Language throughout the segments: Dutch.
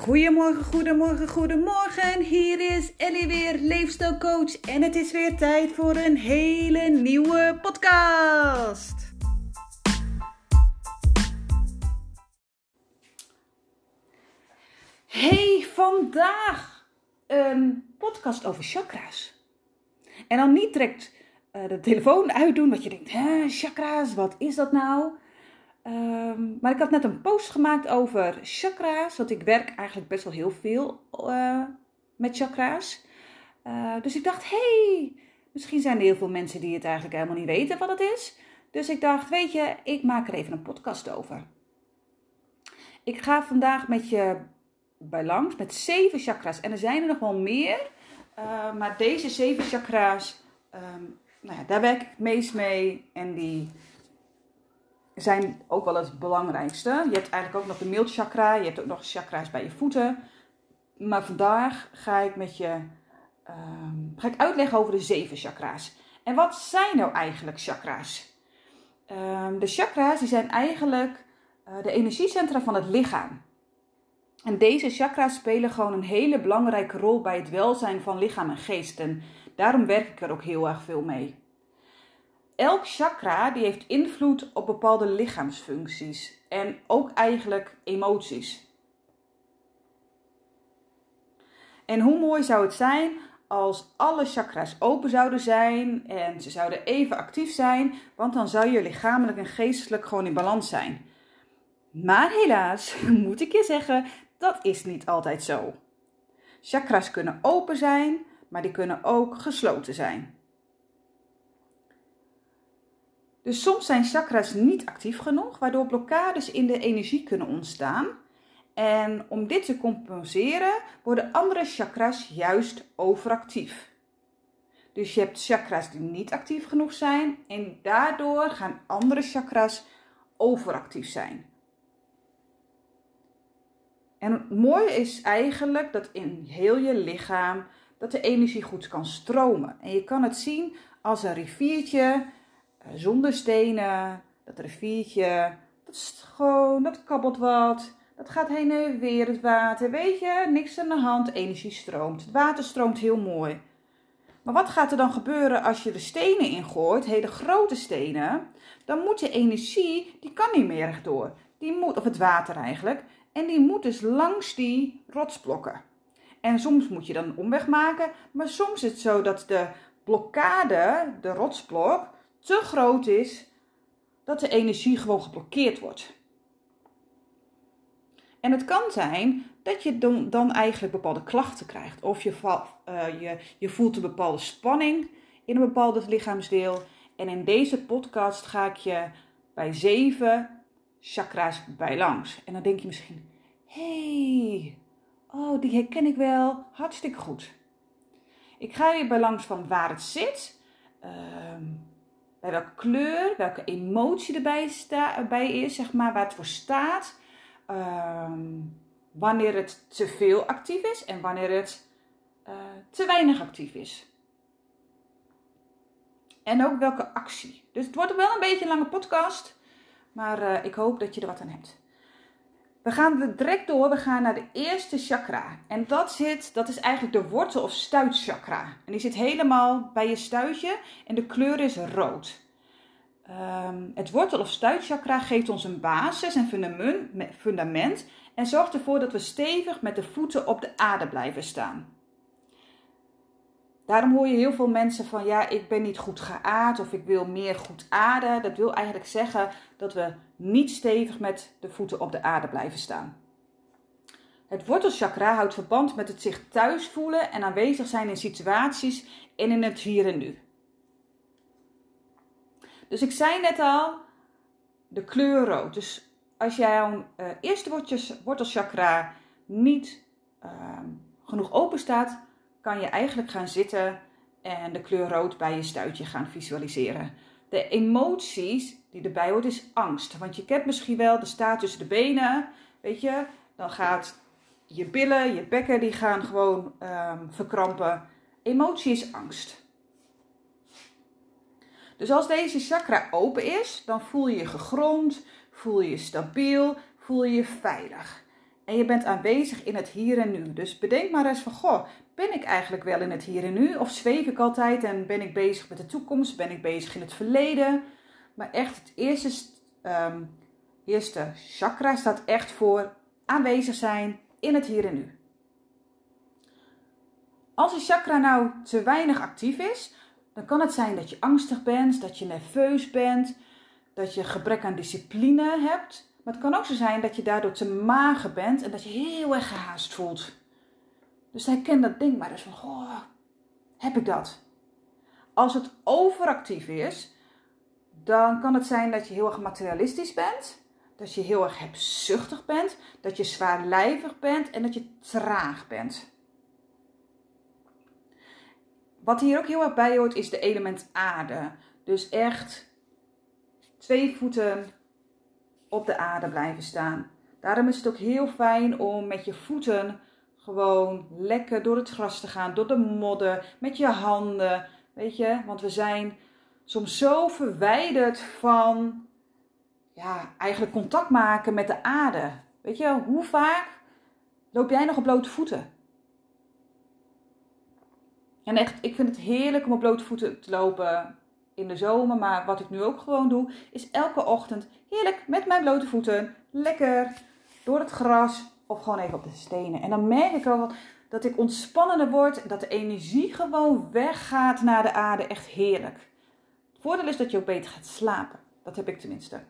Goedemorgen, goedemorgen, goedemorgen. Hier is Ellie weer, leefstijlcoach. En het is weer tijd voor een hele nieuwe podcast. Hey, vandaag een podcast over chakra's. En dan niet direct uh, de telefoon uitdoen, wat je denkt, hè, chakra's, wat is dat nou? Um, maar ik had net een post gemaakt over chakra's, want ik werk eigenlijk best wel heel veel uh, met chakra's. Uh, dus ik dacht, hey, misschien zijn er heel veel mensen die het eigenlijk helemaal niet weten wat het is. Dus ik dacht, weet je, ik maak er even een podcast over. Ik ga vandaag met je bij langs met zeven chakra's. En er zijn er nog wel meer. Uh, maar deze zeven chakra's, um, nou ja, daar werk ik het meest mee. En die zijn ook wel het belangrijkste. Je hebt eigenlijk ook nog de mildchakra. Je hebt ook nog chakra's bij je voeten. Maar vandaag ga ik met je um, ga ik uitleggen over de zeven chakra's. En wat zijn nou eigenlijk chakra's? Um, de chakra's die zijn eigenlijk uh, de energiecentra van het lichaam. En deze chakra's spelen gewoon een hele belangrijke rol bij het welzijn van lichaam en geest. En daarom werk ik er ook heel erg veel mee elk chakra die heeft invloed op bepaalde lichaamsfuncties en ook eigenlijk emoties. En hoe mooi zou het zijn als alle chakra's open zouden zijn en ze zouden even actief zijn, want dan zou je lichamelijk en geestelijk gewoon in balans zijn. Maar helaas moet ik je zeggen, dat is niet altijd zo. Chakra's kunnen open zijn, maar die kunnen ook gesloten zijn. Dus soms zijn chakras niet actief genoeg, waardoor blokkades in de energie kunnen ontstaan. En om dit te compenseren worden andere chakras juist overactief. Dus je hebt chakras die niet actief genoeg zijn en daardoor gaan andere chakras overactief zijn. En het mooie is eigenlijk dat in heel je lichaam dat de energie goed kan stromen. En je kan het zien als een riviertje zonder stenen. Dat riviertje, dat is gewoon, dat kabbelt wat. Dat gaat heen en weer, het water. Weet je, niks aan de hand. Energie stroomt. Het water stroomt heel mooi. Maar wat gaat er dan gebeuren als je de stenen ingooit, hele grote stenen? Dan moet de energie, die kan niet meer recht door. Die moet, of het water eigenlijk. En die moet dus langs die rotsblokken. En soms moet je dan omweg maken. Maar soms is het zo dat de blokkade, de rotsblok, te groot is dat de energie gewoon geblokkeerd wordt. En het kan zijn dat je dan, eigenlijk bepaalde klachten krijgt. Of je, uh, je, je voelt een bepaalde spanning in een bepaald lichaamsdeel. En in deze podcast ga ik je bij zeven chakra's bij langs. En dan denk je misschien, hey, oh, die herken ik wel, hartstikke goed. Ik ga je bij langs van waar het zit. Uh, bij welke kleur, welke emotie erbij sta, bij is, zeg maar, waar het voor staat. Um, wanneer het te veel actief is en wanneer het uh, te weinig actief is. En ook welke actie. Dus het wordt wel een beetje een lange podcast, maar uh, ik hoop dat je er wat aan hebt. We gaan direct door. We gaan naar de eerste chakra. En dat zit, dat is eigenlijk de wortel- of stuitchakra. En die zit helemaal bij je stuitje en de kleur is rood. Um, het wortel- of stuitchakra geeft ons een basis en fundament en zorgt ervoor dat we stevig met de voeten op de aarde blijven staan. Daarom hoor je heel veel mensen van ja, ik ben niet goed geaard of ik wil meer goed aarden. Dat wil eigenlijk zeggen dat we niet stevig met de voeten op de aarde blijven staan. Het wortelchakra houdt verband met het zich thuis voelen en aanwezig zijn in situaties en in het hier en nu. Dus ik zei net al, de kleur rood. Dus als jouw uh, eerste wortelchakra niet uh, genoeg open staat, kan je eigenlijk gaan zitten en de kleur rood bij je stuitje gaan visualiseren. De emoties die erbij hoort is angst. Want je kent misschien wel, de staat tussen de benen, weet je, dan gaat je billen, je bekken, die gaan gewoon um, verkrampen. Emotie is angst. Dus als deze chakra open is, dan voel je je gegrond, voel je je stabiel, voel je je veilig. En je bent aanwezig in het hier en nu. Dus bedenk maar eens van, goh, ben ik eigenlijk wel in het hier en nu? Of zweef ik altijd en ben ik bezig met de toekomst? Ben ik bezig in het verleden? Maar echt, het eerste, um, eerste chakra staat echt voor aanwezig zijn in het hier en nu. Als een chakra nou te weinig actief is, dan kan het zijn dat je angstig bent, dat je nerveus bent, dat je gebrek aan discipline hebt. Maar het kan ook zo zijn dat je daardoor te mager bent en dat je heel erg gehaast voelt. Dus herken dat ding maar eens van, oh, heb ik dat? Als het overactief is, dan kan het zijn dat je heel erg materialistisch bent, dat je heel erg hebzuchtig bent, dat je zwaarlijvig bent en dat je traag bent. Wat hier ook heel erg bij hoort is de element aarde. Dus echt twee voeten op de aarde blijven staan. Daarom is het ook heel fijn om met je voeten gewoon lekker door het gras te gaan, door de modder, met je handen. Weet je, want we zijn soms zo verwijderd van ja, eigenlijk contact maken met de aarde. Weet je, hoe vaak loop jij nog op blote voeten? En echt, ik vind het heerlijk om op blote voeten te lopen in de zomer. Maar wat ik nu ook gewoon doe, is elke ochtend heerlijk met mijn blote voeten, lekker door het gras of gewoon even op de stenen. En dan merk ik ook dat ik ontspannender word, dat de energie gewoon weggaat naar de aarde. Echt heerlijk. Het voordeel is dat je ook beter gaat slapen. Dat heb ik tenminste.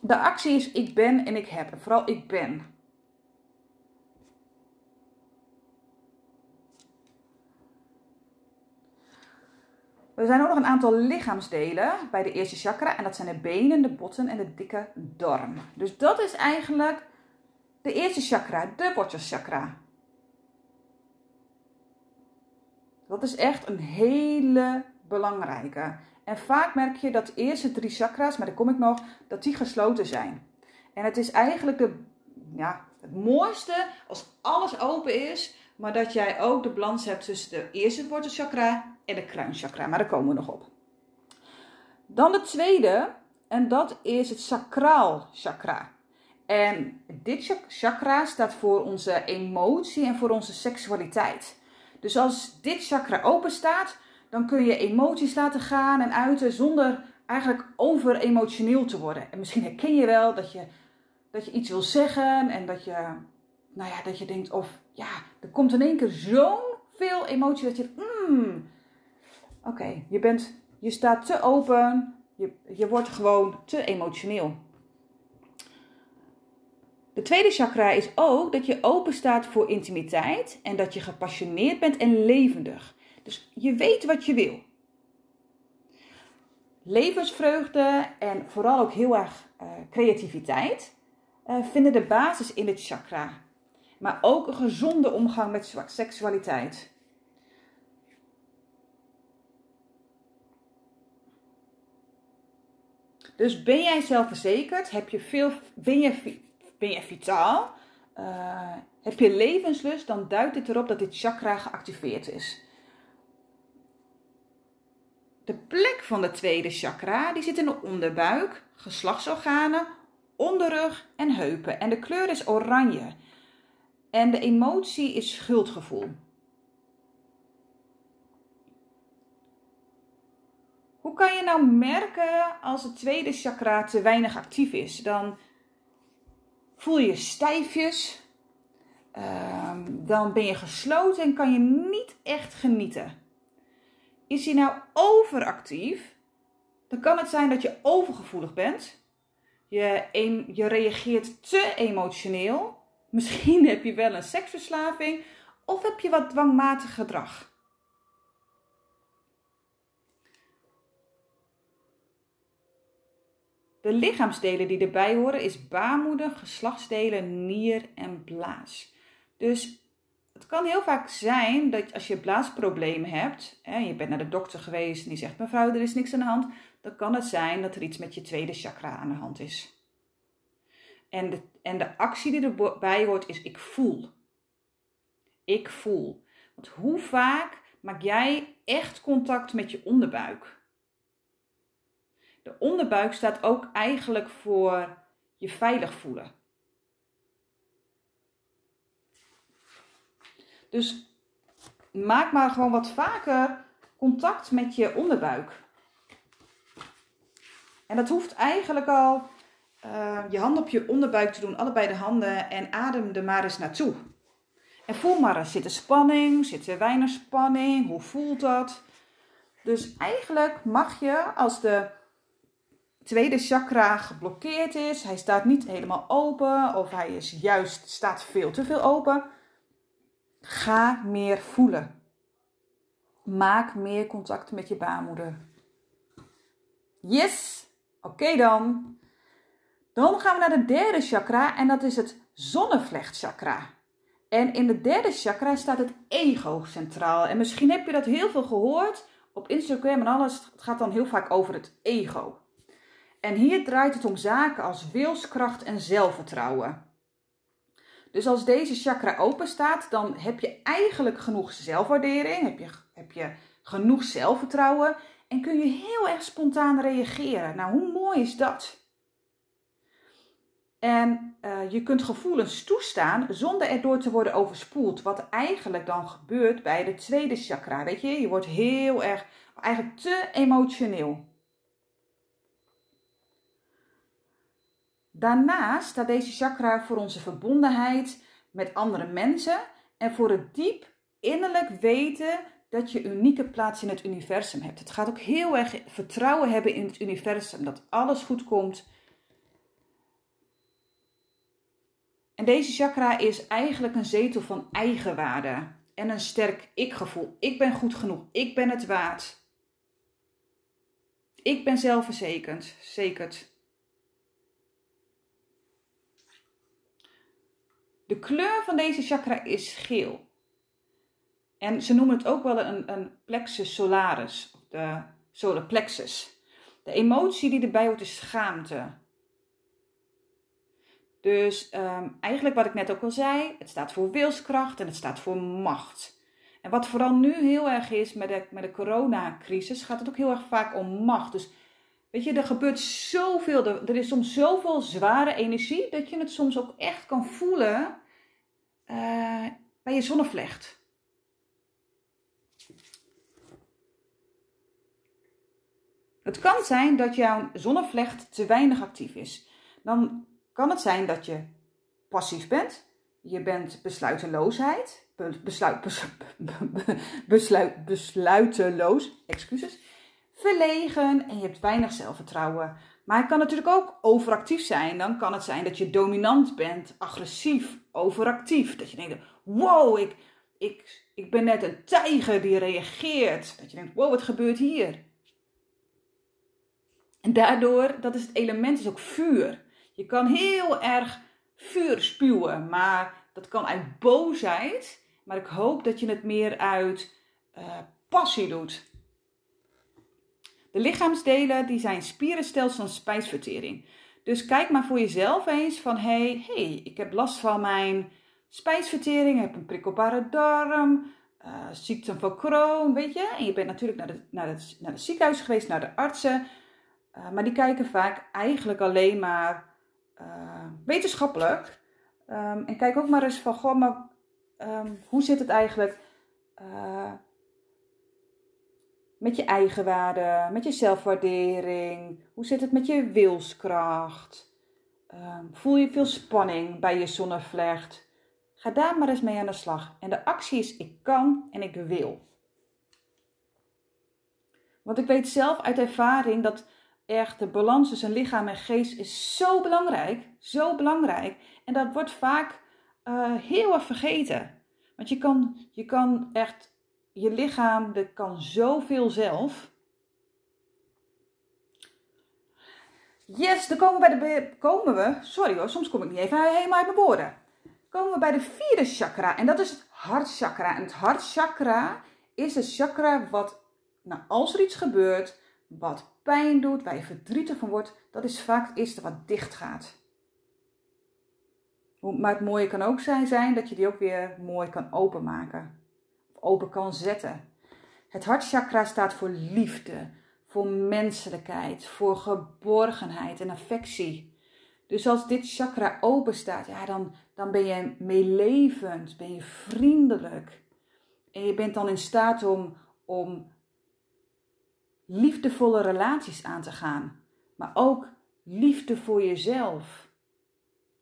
De actie is ik ben en ik heb. En vooral ik ben. Er zijn ook nog een aantal lichaamsdelen bij de eerste chakra. En dat zijn de benen, de botten en de dikke darm. Dus dat is eigenlijk de eerste chakra, de wortelchakra. Dat is echt een hele belangrijke. En vaak merk je dat de eerste drie chakra's, maar daar kom ik nog, dat die gesloten zijn. En het is eigenlijk de, ja, het mooiste als alles open is, maar dat jij ook de balans hebt tussen de eerste wortelchakra en de kruinchakra. Maar daar komen we nog op. Dan de tweede, en dat is het sacraal chakra. En dit chakra staat voor onze emotie en voor onze seksualiteit. Dus als dit chakra open staat, dan kun je emoties laten gaan en uiten zonder eigenlijk over emotioneel te worden. En misschien herken je wel dat je, dat je iets wil zeggen en dat je, nou ja, dat je denkt of ja, er komt in één keer zo'n veel emotie dat je, mm, oké, je bent, je staat te open, je, je wordt gewoon te emotioneel. De tweede chakra is ook dat je open staat voor intimiteit en dat je gepassioneerd bent en levendig. Dus je weet wat je wil. Levensvreugde en vooral ook heel erg uh, creativiteit uh, vinden de basis in het chakra. Maar ook een gezonde omgang met seksualiteit. Dus ben jij zelfverzekerd? Heb je veel, ben, je, ben je vitaal? Uh, heb je levenslust? Dan duidt dit erop dat dit chakra geactiveerd is. De plek van de tweede chakra die zit in de onderbuik, geslachtsorganen, onderrug en heupen. En de kleur is oranje. En de emotie is schuldgevoel. Hoe kan je nou merken als het tweede chakra te weinig actief is? Dan voel je stijfjes, ehm, dan ben je gesloten en kan je niet echt genieten. Is hij nou overactief, dan kan het zijn dat je overgevoelig bent. Je, je reageert te emotioneel. Misschien heb je wel een seksverslaving of heb je wat dwangmatig gedrag. De lichaamsdelen die erbij horen is baarmoeder, geslachtsdelen, nier en blaas. Dus het kan heel vaak zijn dat als je blaasproblemen hebt, hè, je bent naar de dokter geweest en die zegt mevrouw er is niks aan de hand, dan kan het zijn dat er iets met je tweede chakra aan de hand is. En de, en de actie die erbij hoort is ik voel. Ik voel. Want hoe vaak maak jij echt contact met je onderbuik? De onderbuik staat ook eigenlijk voor je veilig voelen. Dus maak maar gewoon wat vaker contact met je onderbuik. En dat hoeft eigenlijk al uh, je hand op je onderbuik te doen, allebei de handen, en adem er maar eens naartoe. En voel maar eens, zit er spanning, zit er weinig spanning, hoe voelt dat? Dus eigenlijk mag je, als de tweede chakra geblokkeerd is, hij staat niet helemaal open, of hij is juist, staat veel te veel open, ga meer voelen. Maak meer contact met je baarmoeder. Yes! Oké dan. Dan gaan we naar de derde chakra en dat is het zonnevlechtchakra. En in de derde chakra staat het ego centraal. En misschien heb je dat heel veel gehoord op Instagram en alles. Het gaat dan heel vaak over het ego. En hier draait het om zaken als wilskracht en zelfvertrouwen. Dus als deze chakra open staat, dan heb je eigenlijk genoeg zelfwaardering, heb je, heb je genoeg zelfvertrouwen en kun je heel erg spontaan reageren. Nou, hoe mooi is dat? En uh, je kunt gevoelens toestaan zonder erdoor te worden overspoeld. Wat eigenlijk dan gebeurt bij de tweede chakra. Weet je, je wordt heel erg, eigenlijk te emotioneel. Daarnaast staat deze chakra voor onze verbondenheid met andere mensen en voor het diep innerlijk weten dat je unieke plaats in het universum hebt. Het gaat ook heel erg vertrouwen hebben in het universum, dat alles goed komt. En deze chakra is eigenlijk een zetel van eigenwaarde en een sterk ik-gevoel. Ik ben goed genoeg, ik ben het waard. Ik ben zelfverzekerd, zekerd. De kleur van deze chakra is geel. En ze noemen het ook wel een, een plexus solaris, de solar plexus. De emotie die erbij hoort is schaamte. Dus um, eigenlijk wat ik net ook al zei, het staat voor wilskracht en het staat voor macht. En wat vooral nu heel erg is met de, met de coronacrisis, gaat het ook heel erg vaak om macht. Dus weet je, er gebeurt zoveel, er, er is soms zoveel zware energie, dat je het soms ook echt kan voelen uh, bij je zonnevlecht. Het kan zijn dat jouw zonnevlecht te weinig actief is. Dan kan het zijn dat je passief bent. Je bent besluiteloosheid. Besluit, besluit, besluiteloos. Excuses. Verlegen en je hebt weinig zelfvertrouwen. Maar het kan natuurlijk ook overactief zijn. Dan kan het zijn dat je dominant bent, agressief, overactief. Dat je denkt, wow, ik, ik, ik ben net een tijger die reageert. Dat je denkt, wow, wat gebeurt hier? En daardoor, dat is het element, is ook vuur. Je kan heel erg vuur spuwen, maar dat kan uit boosheid. Maar ik hoop dat je het meer uit uh, passie doet. De lichaamsdelen die zijn spierenstelsels van spijsvertering. Dus kijk maar voor jezelf eens van hey, hey, ik heb last van mijn spijsvertering, heb een prikkelbare darm, uh, ziekte van Crohn, weet je. En je bent natuurlijk naar naar, het, naar het ziekenhuis geweest, naar de artsen. Uh, maar die kijken vaak eigenlijk alleen maar uh, wetenschappelijk. Um, en kijk ook maar eens van, goh, maar um, hoe zit het eigenlijk met je eigenwaarde, met je zelfwaardering? Hoe zit het met je wilskracht? Um, voel je veel spanning bij je zonnevlecht? Ga daar maar eens mee aan de slag. En de actie is: ik kan en ik wil. Want ik weet zelf uit ervaring dat echt de balans tussen lichaam en geest is zo belangrijk. Zo belangrijk. En dat wordt vaak uh, heel erg vergeten. Want je kan, je kan echt, je lichaam, dat kan zoveel zelf. Yes, dan komen we bij de, komen we, sorry hoor, soms kom ik niet even helemaal uit mijn woorden. Komen we bij de vierde chakra en dat is het hartchakra. En het hartchakra is het chakra wat, nou als er iets gebeurt, wat pijn doet, waar je verdrietig van wordt, dat is vaak het eerste wat dicht gaat. Maar het mooie kan ook zijn, zijn dat je die ook weer mooi kan openmaken. Open kan zetten. Het hartchakra staat voor liefde, voor menselijkheid, voor geborgenheid en affectie. Dus als dit chakra open staat, ja, dan, dan ben je meelevend, ben je vriendelijk. En je bent dan in staat om, om liefdevolle relaties aan te gaan. Maar ook liefde voor jezelf.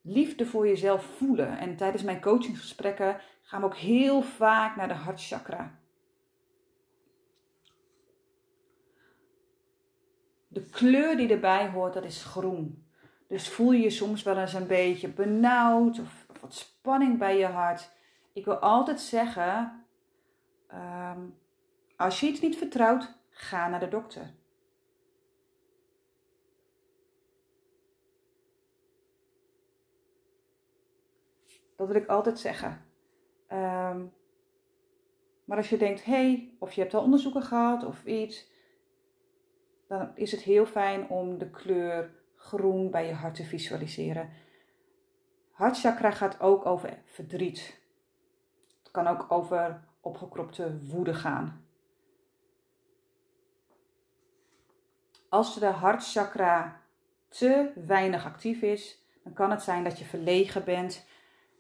Liefde voor jezelf voelen. En tijdens mijn coachingsgesprekken gaan we ook heel vaak naar de hartchakra. De kleur die erbij hoort, dat is groen. Dus voel je je soms wel eens een beetje benauwd of, wat spanning bij je hart. Ik wil altijd zeggen, ehm, als je iets niet vertrouwt, ga naar de dokter. Dat wil ik altijd zeggen. Ehm, maar als je denkt, hé, hey, of je hebt al onderzoeken gehad of iets, dan is het heel fijn om de kleur groen bij je hart te visualiseren. Hartchakra gaat ook over verdriet. Het kan ook over opgekropte woede gaan. Als de hartchakra te weinig actief is, dan kan het zijn dat je verlegen bent.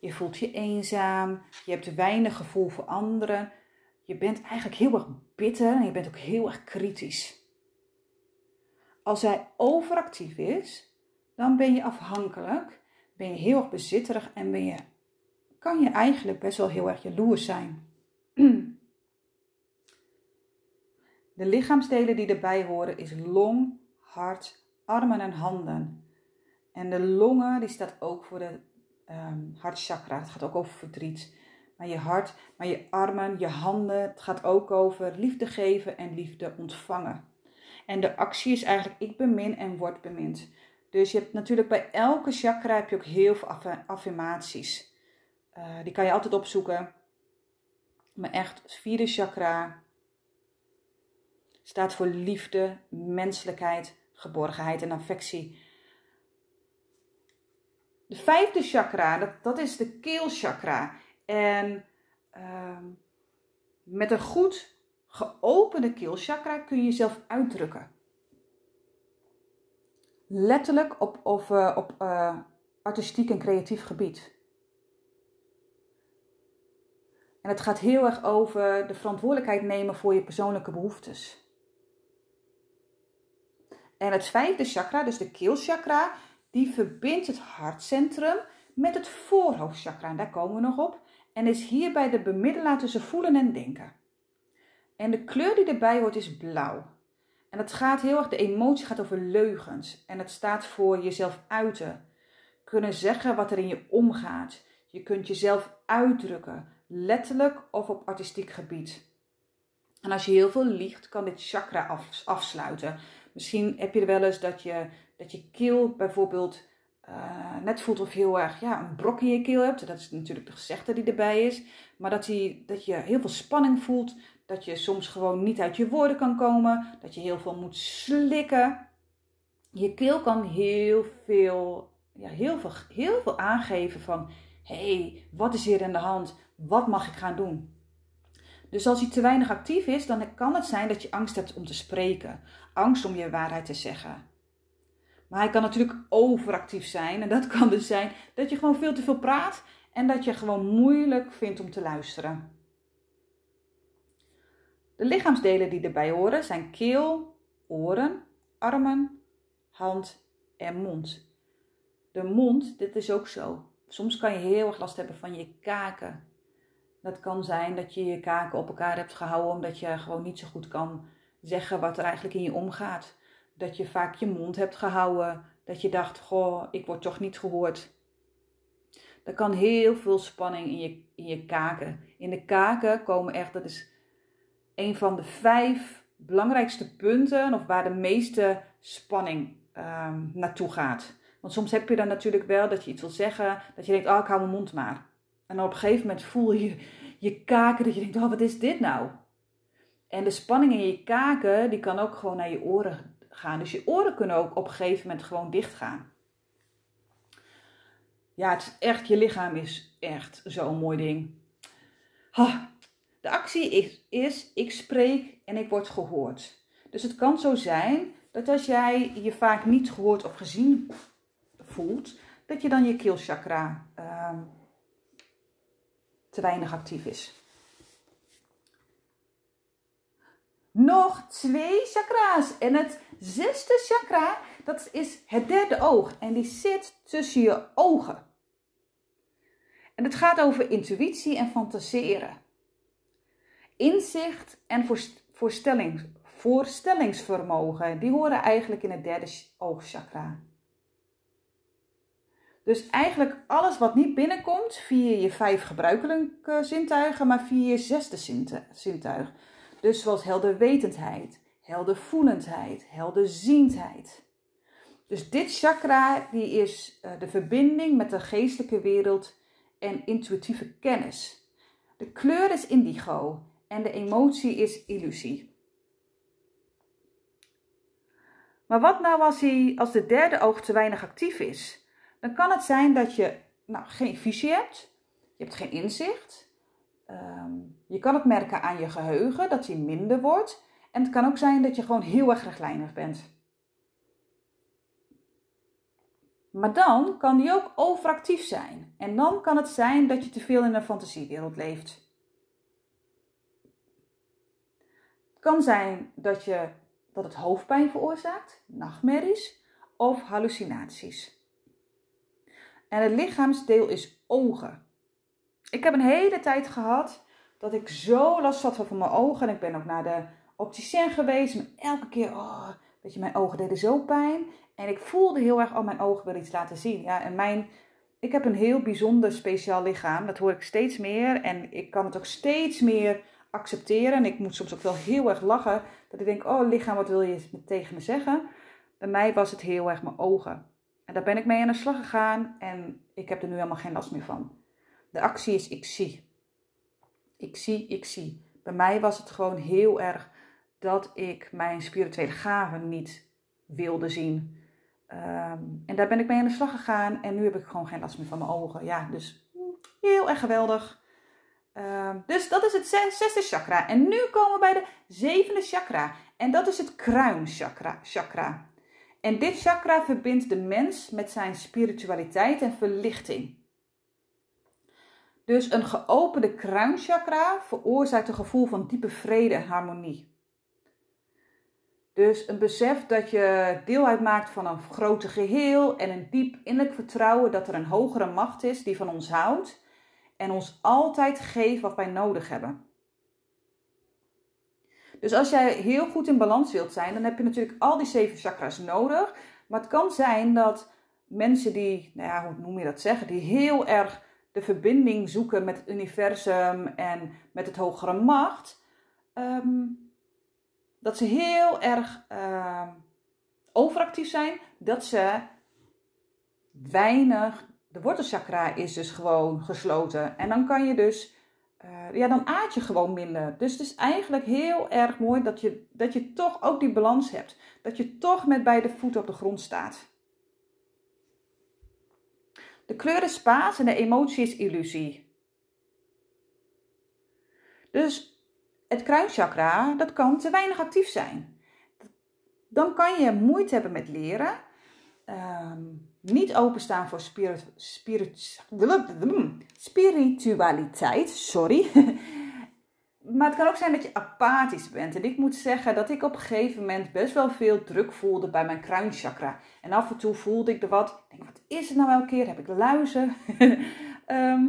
Je voelt je eenzaam. Je hebt weinig gevoel voor anderen. Je bent eigenlijk heel erg bitter en je bent ook heel erg kritisch. Als hij overactief is, dan ben je afhankelijk, ben je heel erg bezitterig en ben je, kan je eigenlijk best wel heel erg jaloers zijn. De lichaamsdelen die erbij horen is long, hart, armen en handen. En de longen die staat ook voor de um, hartchakra. Het gaat ook over verdriet. Maar je hart, maar je armen, je handen. Het gaat ook over liefde geven en liefde ontvangen. En de actie is eigenlijk ik bemin en word bemind. Dus je hebt natuurlijk bij elke chakra heb je ook heel veel affirmaties. Uh, die kan je altijd opzoeken. Maar echt, vierde chakra staat voor liefde, menselijkheid, geborgenheid en affectie. De vijfde chakra, dat, dat is de keelchakra. En uh, met een goed geopende keelchakra kun je jezelf uitdrukken. Letterlijk op, of, uh, op uh, artistiek en creatief gebied. En het gaat heel erg over de verantwoordelijkheid nemen voor je persoonlijke behoeftes. En het vijfde chakra, dus de keelchakra, die verbindt het hartcentrum met het voorhoofdchakra. En daar komen we nog op. En is hierbij de bemiddelaar tussen voelen en denken. En de kleur die erbij hoort is blauw. En het gaat heel erg, de emotie gaat over leugens. En het staat voor jezelf uiten. Kunnen zeggen wat er in je omgaat. Je kunt jezelf uitdrukken, letterlijk of op artistiek gebied. En als je heel veel liegt, kan dit chakra afsluiten. Misschien heb je er wel eens dat je, dat je keel bijvoorbeeld uh, net voelt of je heel erg ja, een brok in je keel hebt. Dat is natuurlijk de gezegde die erbij is. Maar dat, die, dat je heel veel spanning voelt. Dat je soms gewoon niet uit je woorden kan komen. Dat je heel veel moet slikken. Je keel kan heel veel, ja, heel veel, heel veel aangeven van... Hey, wat is hier aan de hand? Wat mag ik gaan doen? Dus als hij te weinig actief is, dan kan het zijn dat je angst hebt om te spreken. Angst om je waarheid te zeggen. Maar hij kan natuurlijk overactief zijn. En dat kan dus zijn dat je gewoon veel te veel praat en dat je gewoon moeilijk vindt om te luisteren. De lichaamsdelen die erbij horen zijn keel, oren, armen, hand en mond. De mond, dit is ook zo. Soms kan je heel erg last hebben van je kaken. Dat kan zijn dat je je kaken op elkaar hebt gehouden omdat je gewoon niet zo goed kan zeggen wat er eigenlijk in je omgaat. Dat je vaak je mond hebt gehouden. Dat je dacht, goh, ik word toch niet gehoord. Er kan heel veel spanning in je, in je kaken. In de kaken komen echt, dat is een van de vijf belangrijkste punten, of waar de meeste spanning uh, naartoe gaat. Want soms heb je dan natuurlijk wel dat je iets wil zeggen, dat je denkt, oh, ik hou mijn mond maar. En op een gegeven moment voel je je kaken dat je denkt, oh, wat is dit nou? En de spanning in je kaken, die kan ook gewoon naar je oren gaan. Dus je oren kunnen ook op een gegeven moment gewoon dicht gaan. Ja, het is echt, je lichaam is echt zo'n mooi ding. de actie is, is, ik spreek en ik word gehoord. Dus het kan zo zijn dat als jij je vaak niet gehoord of gezien voelt dat je dan je keelchakra ehm, te weinig actief is. Nog twee chakra's. En het zesde chakra, dat is het derde oog. En die zit tussen je ogen. En het gaat over intuïtie en fantaseren. Inzicht en voorstelling, voorstellingsvermogen, die horen eigenlijk in het derde oogchakra. Dus eigenlijk alles wat niet binnenkomt via je vijf gebruikelijke zintuigen, maar via je zesde zintuig. Dus zoals helderwetendheid, heldervoelendheid, helderziendheid. Dus dit chakra die is eh, de verbinding met de geestelijke wereld en intuïtieve kennis. De kleur is indigo en de emotie is illusie. Maar wat nou als, hij, als de derde oog te weinig actief is? Dan kan het zijn dat je nou, geen visie hebt, je hebt geen inzicht. Um, je kan het merken aan je geheugen dat hij minder wordt. En het kan ook zijn dat je gewoon heel erg rechtlijnig bent. Maar dan kan die ook overactief zijn. En dan kan het zijn dat je te veel in een fantasiewereld leeft. Het kan zijn dat, je, dat het hoofdpijn veroorzaakt, nachtmerries of hallucinaties. En het lichaamsdeel is ogen. Ik heb een hele tijd gehad dat ik zo last had van mijn ogen. En ik ben ook naar de opticien geweest. Elke keer, oh, weet je, mijn ogen deden zo pijn. En ik voelde heel erg, oh, mijn ogen willen iets laten zien. Ja, en mijn, ik heb een heel bijzonder speciaal lichaam. Dat hoor ik steeds meer. En ik kan het ook steeds meer accepteren. En ik moet soms ook wel heel erg lachen. Dat ik denk, oh lichaam, wat wil je tegen me zeggen? Bij mij was het heel erg mijn ogen. En daar ben ik mee aan de slag gegaan. En ik heb er nu helemaal geen last meer van. De actie is ik zie. Ik zie, ik zie. Bij mij was het gewoon heel erg dat ik mijn spirituele gaven niet wilde zien. Ehm, en daar ben ik mee aan de slag gegaan en nu heb ik gewoon geen last meer van mijn ogen. Ja, dus heel erg geweldig. Ehm, dus dat is het zesde chakra. En nu komen we bij de zevende chakra. En dat is het kruinchakra. Chakra. En dit chakra verbindt de mens met zijn spiritualiteit en verlichting. Dus een geopende kruinchakra veroorzaakt een gevoel van diepe vrede en harmonie. Dus een besef dat je deel uitmaakt van een groter geheel en een diep innerlijk vertrouwen dat er een hogere macht is die van ons houdt en ons altijd geeft wat wij nodig hebben. Dus als jij heel goed in balans wilt zijn, dan heb je natuurlijk al die zeven chakras nodig. Maar het kan zijn dat mensen die, nou ja, hoe noem je dat zeggen, die heel erg de verbinding zoeken met het universum en met het hogere macht, ehm, dat ze heel erg ehm, overactief zijn, dat ze weinig, de wortelchakra is dus gewoon gesloten. En dan kan je dus, uh, ja, dan aard je gewoon minder. Dus het is eigenlijk heel erg mooi dat je, dat je toch ook die balans hebt. Dat je toch met beide voeten op de grond staat. De kleur is paas en de emotie is illusie. Dus het kruinchakra, dat kan te weinig actief zijn. Dan kan je moeite hebben met leren. Um, niet openstaan voor spirit, spirit, spiritualiteit. Sorry. maar het kan ook zijn dat je apathisch bent. En ik moet zeggen dat ik op een gegeven moment best wel veel druk voelde bij mijn kruinchakra. En af en toe voelde ik er wat. Ik denk, wat is het nou elke keer? Heb ik luizen? Ehm,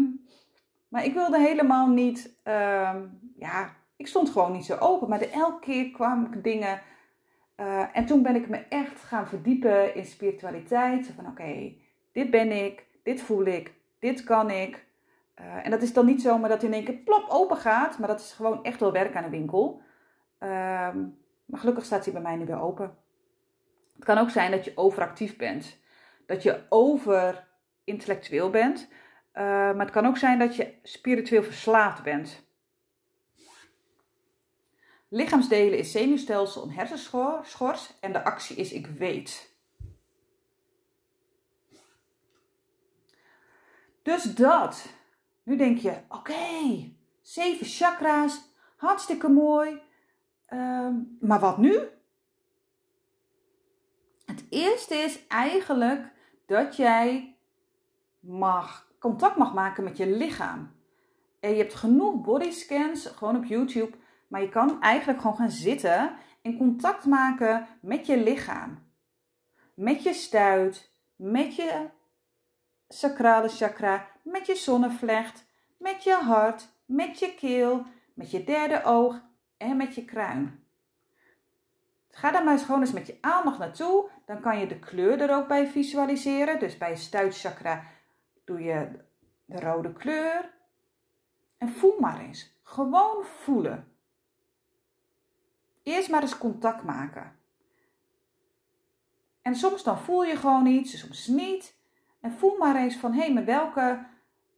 maar ik wilde helemaal niet. Ehm, ja, ik stond gewoon niet zo open. Maar elke keer kwamen dingen. Uh, en toen ben ik me echt gaan verdiepen in spiritualiteit. Van oké, dit ben ik, dit voel ik, dit kan ik. Uh, en dat is dan niet zomaar dat in één keer plop open gaat, maar dat is gewoon echt wel werk aan de winkel. Uh, maar gelukkig staat hij bij mij nu weer open. Het kan ook zijn dat je overactief bent, dat je over intellectueel bent, uh, maar het kan ook zijn dat je spiritueel verslaafd bent. Lichaamsdelen is zenuwstelsel en hersenschors en de actie is ik weet. Dus dat. Nu denk je, oké, zeven chakra's, hartstikke mooi. Ehm, maar wat nu? Het eerste is eigenlijk dat jij mag, contact mag maken met je lichaam. En je hebt genoeg bodyscans, gewoon op YouTube. Maar je kan eigenlijk gewoon gaan zitten en contact maken met je lichaam. Met je stuit, met je sacrale chakra, met je zonnevlecht, met je hart, met je keel, met je derde oog en met je kruin. Ga daar maar gewoon eens met je aandacht naartoe. Dan kan je de kleur er ook bij visualiseren. Dus bij stuitchakra doe je de rode kleur. En voel maar eens. Gewoon voelen. Eerst maar eens contact maken. En soms dan voel je gewoon iets, soms niet. En voel maar eens van, hé, hey, met welke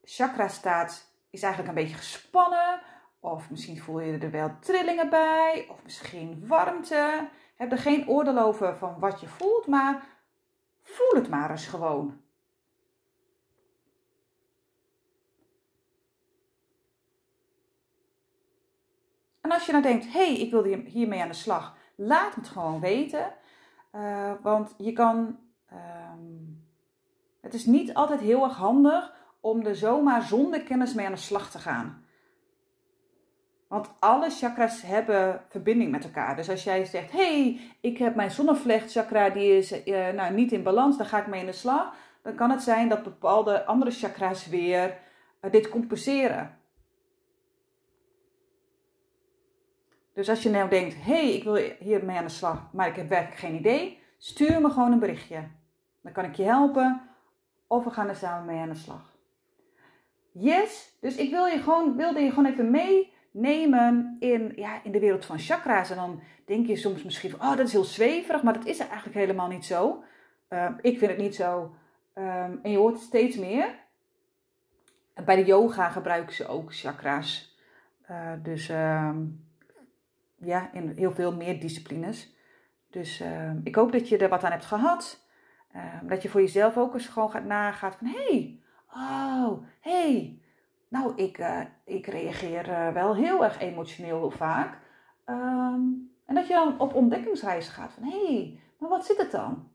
chakra staat is eigenlijk een beetje gespannen. Of misschien voel je er wel trillingen bij. Of misschien warmte. Heb er geen oordeel over van wat je voelt, maar voel het maar eens gewoon. En als je nou denkt, hé, ik wil hiermee aan de slag, laat het gewoon weten. Uh, want je kan, um, het is niet altijd heel erg handig om er zomaar zonder kennis mee aan de slag te gaan. Want alle chakras hebben verbinding met elkaar. Dus als jij zegt, hey, ik heb mijn zonnevlecht chakra, die is uh, nou, niet in balans, daar ga ik mee in de slag. Dan kan het zijn dat bepaalde andere chakras weer uh, dit compenseren. Dus als je nou denkt, hey, ik wil hiermee aan de slag, maar ik heb werkelijk geen idee, stuur me gewoon een berichtje. Dan kan ik je helpen of we gaan er samen mee aan de slag. Yes, dus ik wil je gewoon, wilde je gewoon even meenemen in, ja, in de wereld van chakra's. En dan denk je soms misschien oh, dat is heel zweverig, maar dat is eigenlijk helemaal niet zo. Uh, ik vind het niet zo. Um, en je hoort het steeds meer. Bij de yoga gebruiken ze ook chakra's. Uh, dus uh, ja, in heel veel meer disciplines. Dus ik hoop dat je er wat aan hebt gehad. Dat je voor jezelf ook eens gewoon gaat nagaat van, hé, hey, Oh, hey. Nou, ik, uh, ik reageer uh, wel heel erg emotioneel vaak. Um, en dat je dan op ontdekkingsreis gaat van, hé, hey, maar wat zit het dan?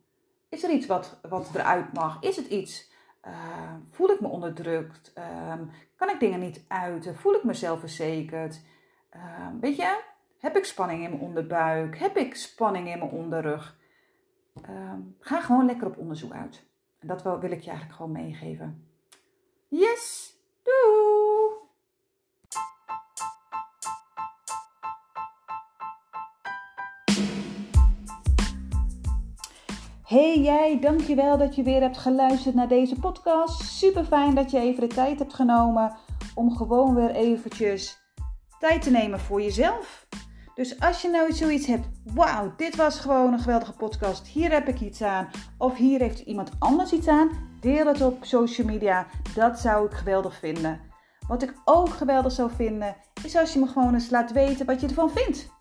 Is er iets wat, wat eruit mag? Is het iets? Uh, voel ik me onderdrukt? Um, kan ik dingen niet uiten? Voel ik mezelf verzekerd? weet je, heb ik spanning in mijn onderbuik? Heb ik spanning in mijn onderrug? Ga gewoon lekker op onderzoek uit. En dat wil, wil ik je eigenlijk gewoon meegeven. Yes, doei! Hey jij, dankjewel dat je weer hebt geluisterd naar deze podcast. Super fijn dat je even de tijd hebt genomen om gewoon weer eventjes tijd te nemen voor jezelf. Dus als je nou zoiets hebt, wauw, dit was gewoon een geweldige podcast, hier heb ik iets aan, of hier heeft iemand anders iets aan, deel het op social media, dat zou ik geweldig vinden. Wat ik ook geweldig zou vinden, is als je me gewoon eens laat weten wat je ervan vindt.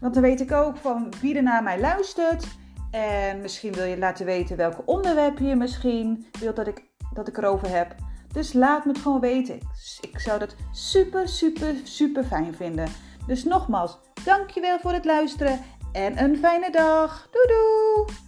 Want dan weet ik ook van wie er naar mij luistert. En misschien wil je laten weten welke onderwerp je misschien wilt dat ik, dat ik erover heb. Dus laat me het gewoon weten. Ik zou dat super, super, super fijn vinden. Dus nogmaals, dankjewel voor het luisteren en een fijne dag. Doei doei!